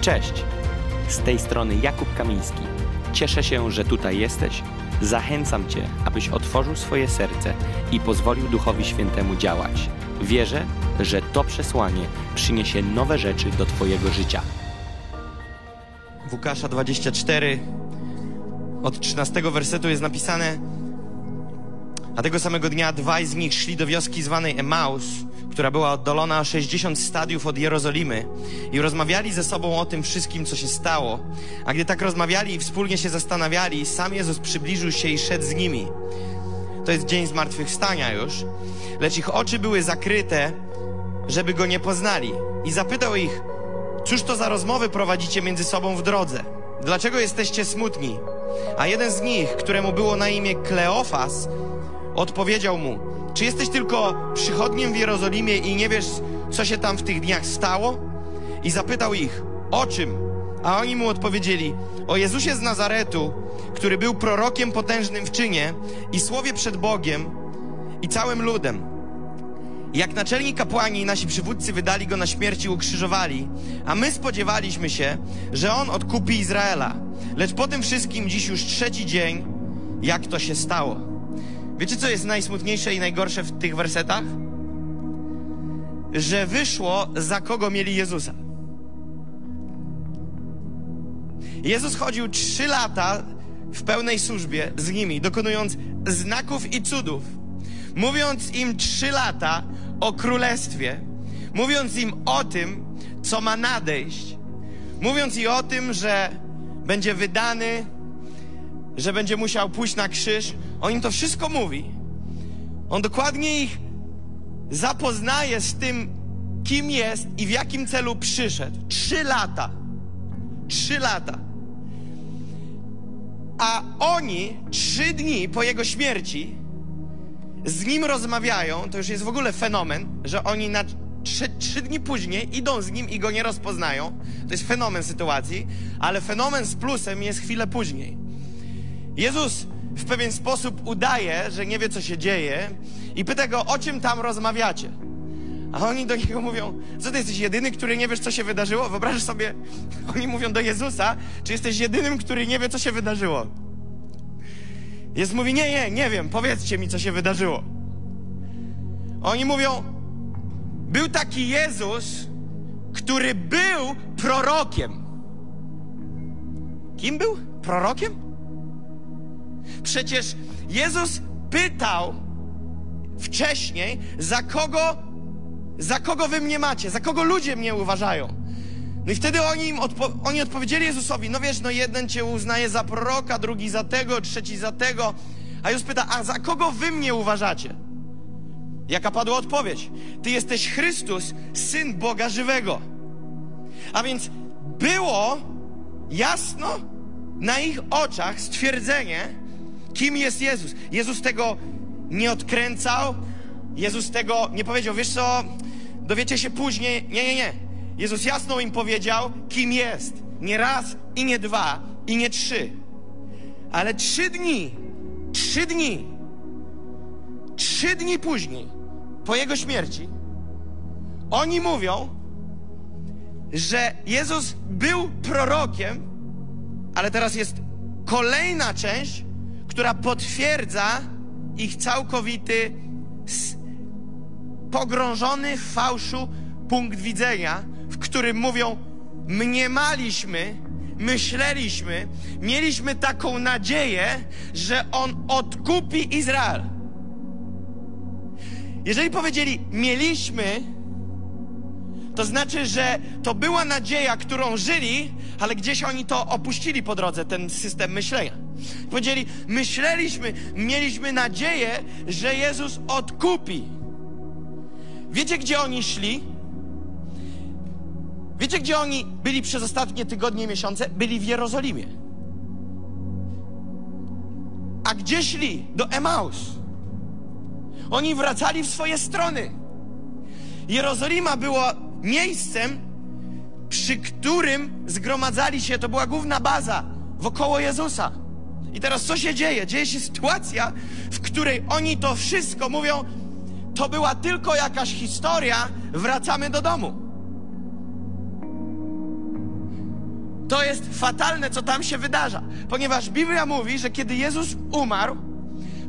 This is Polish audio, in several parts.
Cześć! Z tej strony Jakub Kamiński. Cieszę się, że tutaj jesteś. Zachęcam Cię, abyś otworzył swoje serce i pozwolił Duchowi Świętemu działać. Wierzę, że to przesłanie przyniesie nowe rzeczy do Twojego życia. Łukasza 24 od 13 wersetu jest napisane A tego samego dnia dwaj z nich szli do wioski zwanej Emaus, która była oddalona o 60 stadiów od Jerozolimy i rozmawiali ze sobą o tym wszystkim, co się stało. A gdy tak rozmawiali i wspólnie się zastanawiali, sam Jezus przybliżył się i szedł z nimi. To jest dzień zmartwychwstania już, lecz ich oczy były zakryte, żeby go nie poznali. I zapytał ich, Cóż to za rozmowy prowadzicie między sobą w drodze? Dlaczego jesteście smutni? A jeden z nich, któremu było na imię Kleofas, odpowiedział mu: Czy jesteś tylko przychodniem w Jerozolimie i nie wiesz, co się tam w tych dniach stało? I zapytał ich: O czym? A oni mu odpowiedzieli: O Jezusie z Nazaretu, który był prorokiem potężnym w czynie i słowie przed Bogiem i całym ludem. Jak naczelni kapłani i nasi przywódcy wydali go na śmierć i ukrzyżowali, a my spodziewaliśmy się, że on odkupi Izraela. Lecz po tym wszystkim dziś już trzeci dzień, jak to się stało. Wiecie, co jest najsmutniejsze i najgorsze w tych wersetach? Że wyszło, za kogo mieli Jezusa. Jezus chodził trzy lata w pełnej służbie z nimi, dokonując znaków i cudów, mówiąc im trzy lata o królestwie, mówiąc im o tym, co ma nadejść, mówiąc i o tym, że będzie wydany, że będzie musiał pójść na krzyż. On im to wszystko mówi. On dokładnie ich zapoznaje z tym, kim jest i w jakim celu przyszedł. Trzy lata. Trzy lata. A oni trzy dni po jego śmierci z nim rozmawiają, to już jest w ogóle fenomen, że oni na trzy, trzy dni później idą z nim i go nie rozpoznają. To jest fenomen sytuacji, ale fenomen z plusem jest chwilę później. Jezus w pewien sposób udaje, że nie wie, co się dzieje i pyta go, o czym tam rozmawiacie. A oni do niego mówią, co ty jesteś jedyny, który nie wiesz, co się wydarzyło? Wyobraź sobie, oni mówią do Jezusa, czy jesteś jedynym, który nie wie, co się wydarzyło? Jezus mówi, nie, nie, nie wiem, powiedzcie mi, co się wydarzyło. Oni mówią, był taki Jezus, który był prorokiem. Kim był? Prorokiem? Przecież Jezus pytał wcześniej, za kogo, za kogo wy mnie macie, za kogo ludzie mnie uważają. No i wtedy oni, im odpo oni odpowiedzieli Jezusowi, no wiesz, no jeden cię uznaje za proroka, drugi za tego, trzeci za tego. A Jezus pyta, a za kogo wy mnie uważacie? Jaka padła odpowiedź? Ty jesteś Chrystus, Syn Boga żywego. A więc było jasno na ich oczach stwierdzenie, kim jest Jezus. Jezus tego nie odkręcał, Jezus tego nie powiedział, wiesz co, dowiecie się później. Nie, nie, nie. Jezus jasno im powiedział, kim jest. Nie raz i nie dwa i nie trzy. Ale trzy dni, trzy dni, trzy dni później, po jego śmierci, oni mówią, że Jezus był prorokiem, ale teraz jest kolejna część, która potwierdza ich całkowity, pogrążony w fałszu punkt widzenia, w którym mówią: Mniemaliśmy, myśleliśmy, mieliśmy taką nadzieję, że On odkupi Izrael. Jeżeli powiedzieli mieliśmy, to znaczy, że to była nadzieja, którą żyli, ale gdzieś oni to opuścili po drodze, ten system myślenia. Powiedzieli, myśleliśmy, mieliśmy nadzieję, że Jezus odkupi. Wiecie, gdzie oni szli? Wiecie, gdzie oni byli przez ostatnie tygodnie, miesiące? Byli w Jerozolimie. A gdzie szli? Do Emaus. Oni wracali w swoje strony. Jerozolima była miejscem, przy którym zgromadzali się, to była główna baza wokoło Jezusa. I teraz co się dzieje? Dzieje się sytuacja, w której oni to wszystko mówią, to była tylko jakaś historia, wracamy do domu. To jest fatalne, co tam się wydarza, ponieważ Biblia mówi, że kiedy Jezus umarł,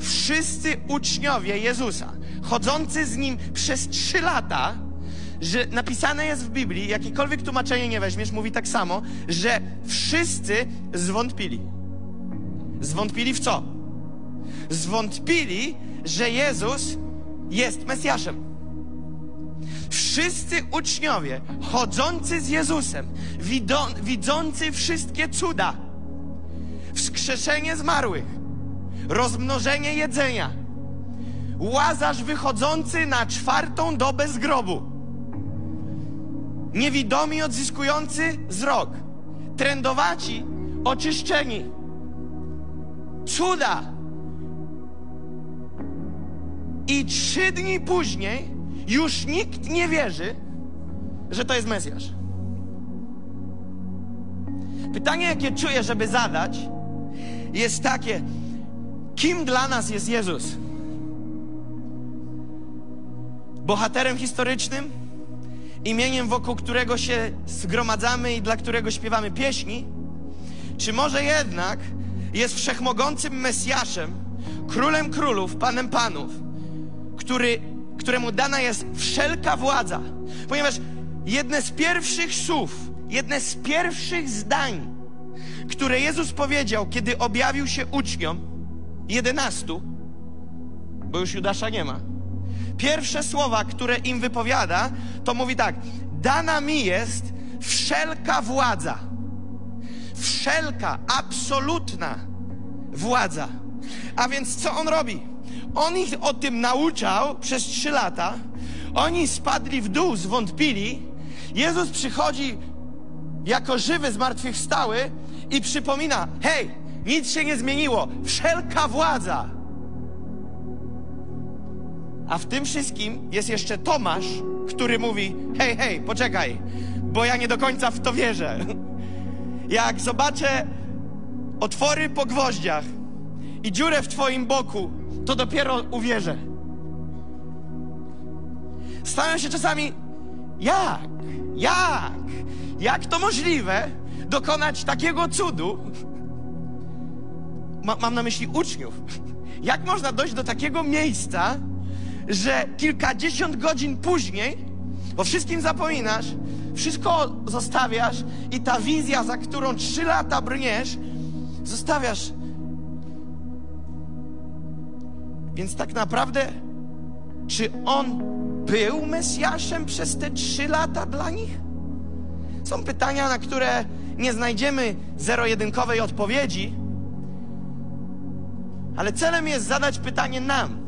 wszyscy uczniowie Jezusa, chodzący z nim przez trzy lata, że napisane jest w Biblii, jakiekolwiek tłumaczenie nie weźmiesz, mówi tak samo, że wszyscy zwątpili. Zwątpili w co? Zwątpili, że Jezus jest Mesjaszem. Wszyscy uczniowie chodzący z Jezusem, widzący wszystkie cuda, wskrzeszenie zmarłych, rozmnożenie jedzenia, łazarz wychodzący na czwartą dobę z grobu, niewidomi odzyskujący wzrok, trędowaci oczyszczeni, cuda. I trzy dni później już nikt nie wierzy, że to jest Mesjasz. Pytanie, jakie czuję, żeby zadać, jest takie: kim dla nas jest Jezus? Bohaterem historycznym, imieniem, wokół którego się zgromadzamy i dla którego śpiewamy pieśni? Czy może jednak jest wszechmogącym Mesjaszem, królem królów, panem panów, który któremu dana jest wszelka władza. Ponieważ jedne z pierwszych słów, jedne z pierwszych zdań, które Jezus powiedział, kiedy objawił się uczniom, jedenastu, bo już Judasza nie ma. Pierwsze słowa, które im wypowiada, to mówi tak: Dana mi jest wszelka władza. Wszelka, absolutna władza. A więc co on robi? On ich o tym nauczał przez trzy lata. Oni spadli w dół, zwątpili. Jezus przychodzi jako żywy, zmartwychwstały i przypomina: Hej, nic się nie zmieniło, wszelka władza. A w tym wszystkim jest jeszcze Tomasz, który mówi: Hej, hej, poczekaj, bo ja nie do końca w to wierzę. Jak zobaczę otwory po gwoździach i dziurę w Twoim boku, to dopiero uwierzę. Stają się czasami, jak? Jak? Jak to możliwe dokonać takiego cudu? Ma, mam na myśli uczniów. Jak można dojść do takiego miejsca, że kilkadziesiąt godzin później o wszystkim zapominasz, wszystko zostawiasz i ta wizja, za którą trzy lata brniesz, zostawiasz Więc tak naprawdę, czy on był Mesjaszem przez te trzy lata dla nich? Są pytania, na które nie znajdziemy zero-jedynkowej odpowiedzi, ale celem jest zadać pytanie nam.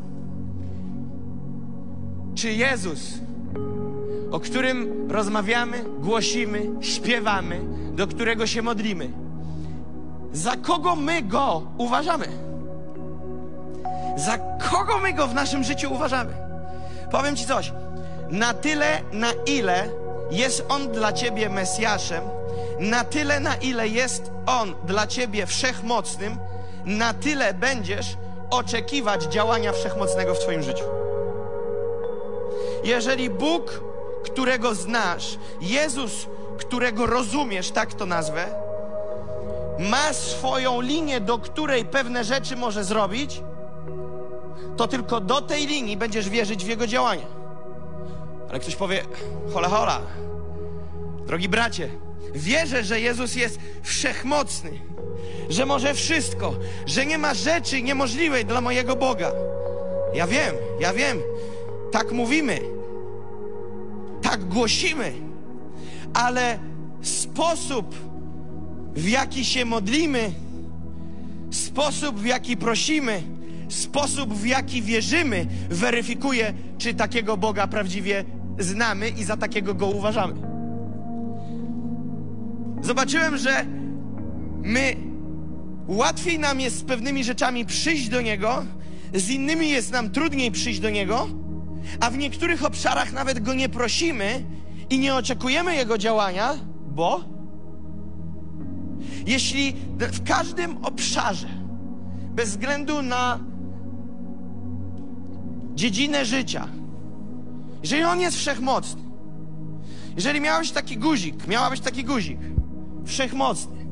Czy Jezus, o którym rozmawiamy, głosimy, śpiewamy, do którego się modlimy, za kogo my go uważamy? Za kogo my go w naszym życiu uważamy? Powiem Ci coś. Na tyle, na ile jest On dla Ciebie Mesjaszem, na tyle, na ile jest On dla Ciebie wszechmocnym, na tyle będziesz oczekiwać działania wszechmocnego w Twoim życiu. Jeżeli Bóg, którego znasz, Jezus, którego rozumiesz, tak to nazwę, ma swoją linię, do której pewne rzeczy może zrobić, to tylko do tej linii będziesz wierzyć w Jego działanie. Ale ktoś powie, hola, hola, drogi bracie, wierzę, że Jezus jest wszechmocny, że może wszystko, że nie ma rzeczy niemożliwej dla mojego Boga. Ja wiem, ja wiem, tak mówimy, tak głosimy, ale sposób, w jaki się modlimy, sposób, w jaki prosimy, sposób, w jaki wierzymy, weryfikuje, czy takiego Boga prawdziwie znamy i za takiego go uważamy. Zobaczyłem, że my łatwiej nam jest z pewnymi rzeczami przyjść do Niego, z innymi jest nam trudniej przyjść do Niego, a w niektórych obszarach nawet Go nie prosimy i nie oczekujemy Jego działania, bo jeśli w każdym obszarze, bez względu na dziedzinę życia, jeżeli On jest wszechmocny, jeżeli miałeś taki guzik, miałabyś taki guzik, Wszechmocny.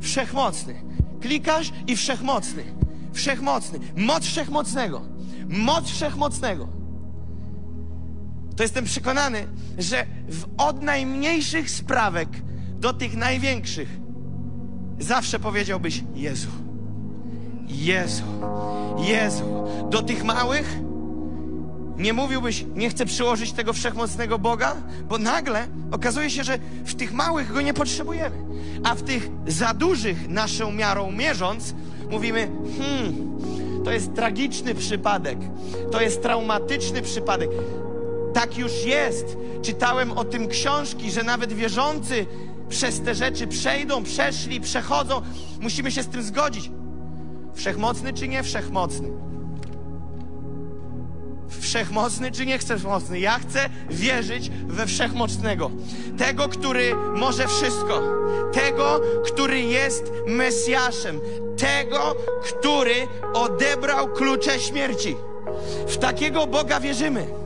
Wszechmocny. Klikasz i wszechmocny. Wszechmocny. Moc wszechmocnego. Moc wszechmocnego. To jestem przekonany, że w, od najmniejszych sprawek do tych największych zawsze powiedziałbyś Jezu. Jezu. Jezu. Do tych małych nie mówiłbyś, nie chcę przyłożyć tego wszechmocnego Boga, bo nagle okazuje się, że w tych małych go nie potrzebujemy. A w tych za dużych naszą miarą mierząc, mówimy, hmm, to jest tragiczny przypadek, to jest traumatyczny przypadek. Tak już jest. Czytałem o tym książki, że nawet wierzący przez te rzeczy przejdą, przeszli, przechodzą. Musimy się z tym zgodzić. Wszechmocny czy nie wszechmocny? Wszechmocny czy nie wszechmocny? Ja chcę wierzyć we wszechmocnego. Tego, który może wszystko. Tego, który jest Mesjaszem. Tego, który odebrał klucze śmierci. W takiego Boga wierzymy.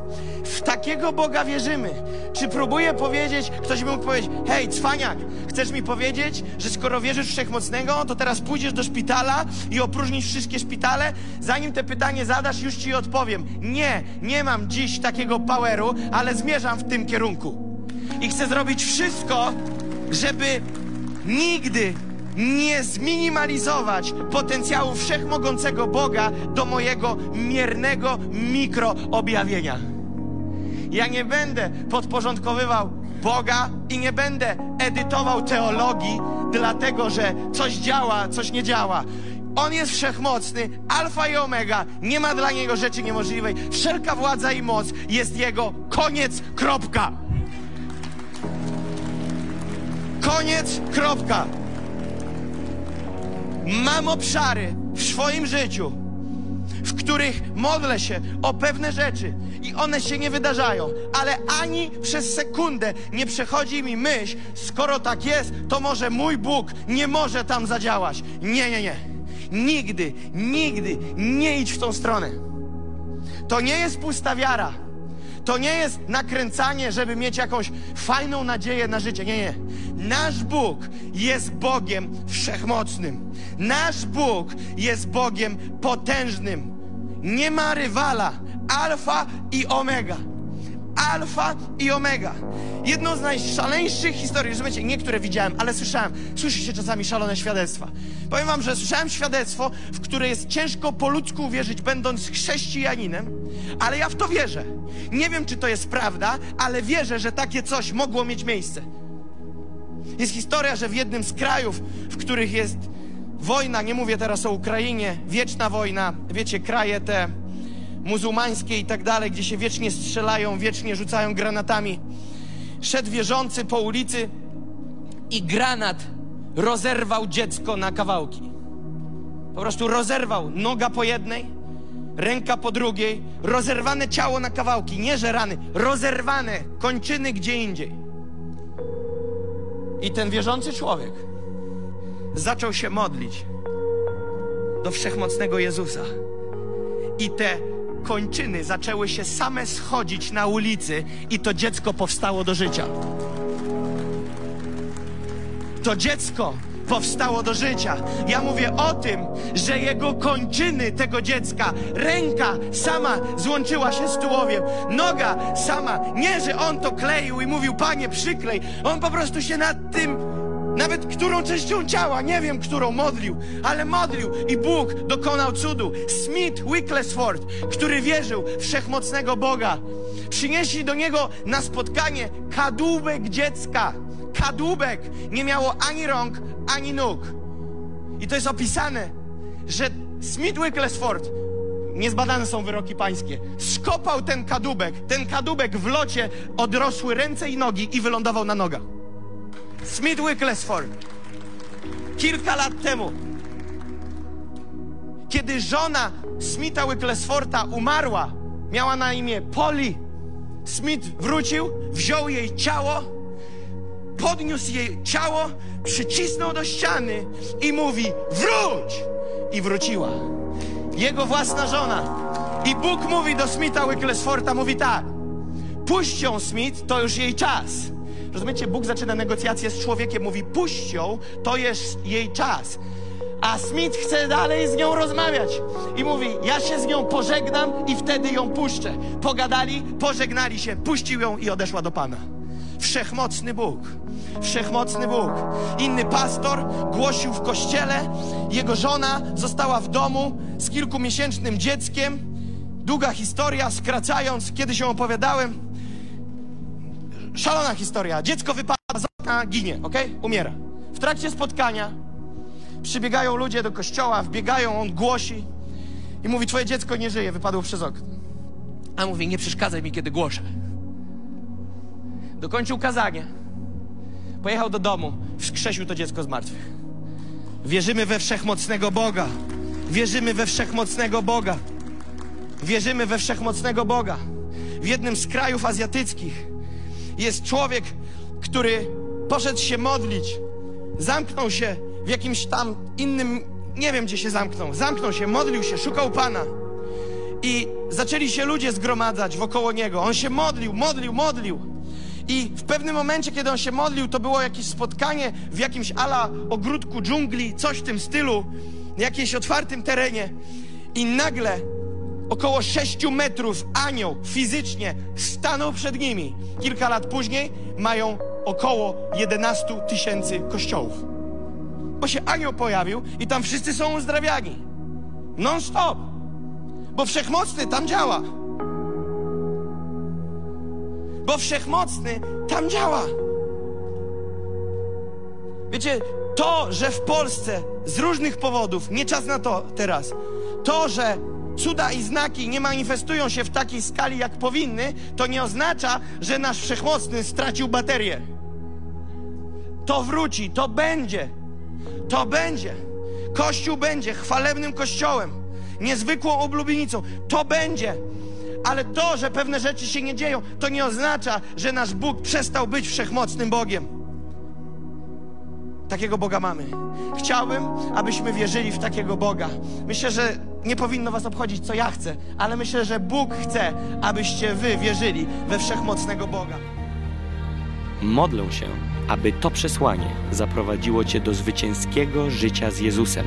Takiego Boga wierzymy. Czy próbuję powiedzieć, ktoś mógł powiedzieć, hej, cwaniak, chcesz mi powiedzieć, że skoro wierzysz w Wszechmocnego, to teraz pójdziesz do szpitala i opróżnisz wszystkie szpitale? Zanim te pytanie zadasz, już ci odpowiem. Nie, nie mam dziś takiego poweru, ale zmierzam w tym kierunku. I chcę zrobić wszystko, żeby nigdy nie zminimalizować potencjału wszechmogącego Boga do mojego miernego mikroobjawienia. Ja nie będę podporządkowywał Boga i nie będę edytował teologii, dlatego że coś działa, coś nie działa. On jest wszechmocny, alfa i omega, nie ma dla niego rzeczy niemożliwej. Wszelka władza i moc jest jego koniec, kropka. Koniec, kropka. Mam obszary w swoim życiu, w których modlę się o pewne rzeczy i one się nie wydarzają, ale ani przez sekundę nie przechodzi mi myśl, skoro tak jest, to może mój Bóg nie może tam zadziałać. Nie, nie, nie. Nigdy, nigdy nie idź w tą stronę. To nie jest pusta wiara. To nie jest nakręcanie, żeby mieć jakąś fajną nadzieję na życie. Nie, nie. Nasz Bóg jest Bogiem wszechmocnym. Nasz Bóg jest Bogiem potężnym. Nie ma rywala. Alfa i omega. Alfa i omega. Jedną z najszaleńszych historii, rozumiecie, niektóre widziałem, ale słyszałem, słyszy się czasami szalone świadectwa. Powiem wam, że słyszałem świadectwo, w które jest ciężko po ludzku uwierzyć, będąc chrześcijaninem, ale ja w to wierzę. Nie wiem, czy to jest prawda, ale wierzę, że takie coś mogło mieć miejsce. Jest historia, że w jednym z krajów, w których jest wojna, nie mówię teraz o Ukrainie, wieczna wojna, wiecie, kraje te muzułmańskie i tak dalej, gdzie się wiecznie strzelają, wiecznie rzucają granatami. Szedł wierzący po ulicy i granat rozerwał dziecko na kawałki. Po prostu rozerwał noga po jednej, ręka po drugiej, rozerwane ciało na kawałki, nie że rany, rozerwane kończyny gdzie indziej. I ten wierzący człowiek zaczął się modlić do wszechmocnego Jezusa. I te kończyny zaczęły się same schodzić na ulicy, i to dziecko powstało do życia. To dziecko powstało do życia. Ja mówię o tym, że jego kończyny tego dziecka, ręka sama złączyła się z tułowiem, noga sama, nie, że on to kleił i mówił, panie, przyklej. On po prostu się nad tym nawet którą częścią ciała, nie wiem którą, modlił, ale modlił i Bóg dokonał cudu. Smith Wicklesford, który wierzył w wszechmocnego Boga, przynieśli do niego na spotkanie kadłubek dziecka. Kadłubek nie miało ani rąk, ani nóg. I to jest opisane, że Smith Wicklesford niezbadane są wyroki pańskie. Skopał ten kadłubek. Ten kadłubek w locie odrosły ręce i nogi i wylądował na nogach. Smith Wicklesford. Kilka lat temu, kiedy żona Smitha Wicklesforda umarła, miała na imię Polly, Smith wrócił, wziął jej ciało, podniósł jej ciało, przycisnął do ściany i mówi: Wróć! I wróciła. Jego własna żona. I Bóg mówi do Smitha Wicklesforda, mówi tak: Puść ją, Smith, to już jej czas. Rozumiecie, Bóg zaczyna negocjacje z człowiekiem, mówi puść ją, to jest jej czas. A Smith chce dalej z nią rozmawiać i mówi: Ja się z nią pożegnam i wtedy ją puszczę. Pogadali, pożegnali się, puścił ją i odeszła do Pana. Wszechmocny Bóg. Wszechmocny Bóg. Inny pastor głosił w kościele, jego żona została w domu z kilkumiesięcznym dzieckiem. Długa historia, skracając, kiedy się opowiadałem. Szalona historia. Dziecko wypada z okna, ginie, ok? Umiera. W trakcie spotkania przybiegają ludzie do kościoła, wbiegają, on głosi i mówi: Twoje dziecko nie żyje, wypadło przez okno. A mówi: Nie przeszkadzaj mi, kiedy głoszę. Dokończył kazanie. Pojechał do domu, wskrzesił to dziecko z martwych. Wierzymy we wszechmocnego Boga. Wierzymy we wszechmocnego Boga. Wierzymy we wszechmocnego Boga. W jednym z krajów azjatyckich jest człowiek, który poszedł się modlić, zamknął się w jakimś tam innym, nie wiem gdzie się zamknął, zamknął się, modlił się, szukał Pana. I zaczęli się ludzie zgromadzać wokoło niego. On się modlił, modlił, modlił. I w pewnym momencie, kiedy on się modlił, to było jakieś spotkanie w jakimś ala ogródku dżungli, coś w tym stylu, na jakimś otwartym terenie. I nagle około 6 metrów anioł fizycznie stanął przed nimi. Kilka lat później mają około 11 tysięcy kościołów. Bo się anioł pojawił i tam wszyscy są uzdrawiani. Non stop. Bo wszechmocny tam działa. Bo wszechmocny tam działa. Wiecie, to, że w Polsce z różnych powodów, nie czas na to teraz, to, że cuda i znaki nie manifestują się w takiej skali, jak powinny, to nie oznacza, że nasz wszechmocny stracił baterię. To wróci, to będzie. To będzie. Kościół będzie chwalebnym kościołem, niezwykłą oblubienicą. To będzie. Ale to, że pewne rzeczy się nie dzieją, to nie oznacza, że nasz Bóg przestał być wszechmocnym Bogiem. Takiego Boga mamy. Chciałbym, abyśmy wierzyli w takiego Boga. Myślę, że nie powinno Was obchodzić, co ja chcę, ale myślę, że Bóg chce, abyście Wy wierzyli we wszechmocnego Boga. Modlę się, aby to przesłanie zaprowadziło Cię do zwycięskiego życia z Jezusem.